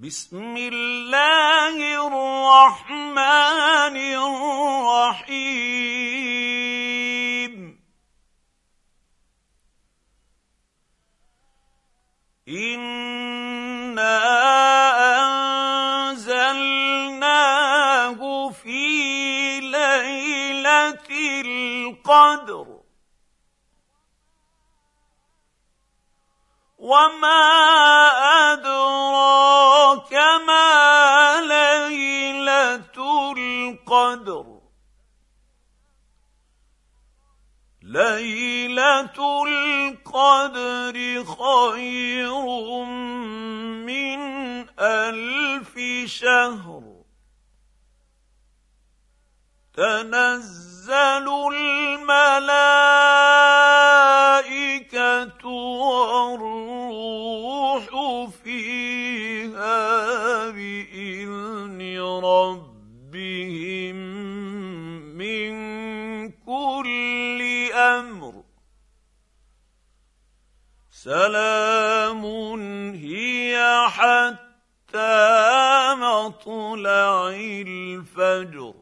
بسم الله الرحمن الرحيم. انا انزلناه في ليله القدر. وما القدر. ليلة القدر خير من ألف شهر. تنزل الملائكة والروح فيها بإذن ربهم. كل أمر سلام هي حتى مطلع الفجر.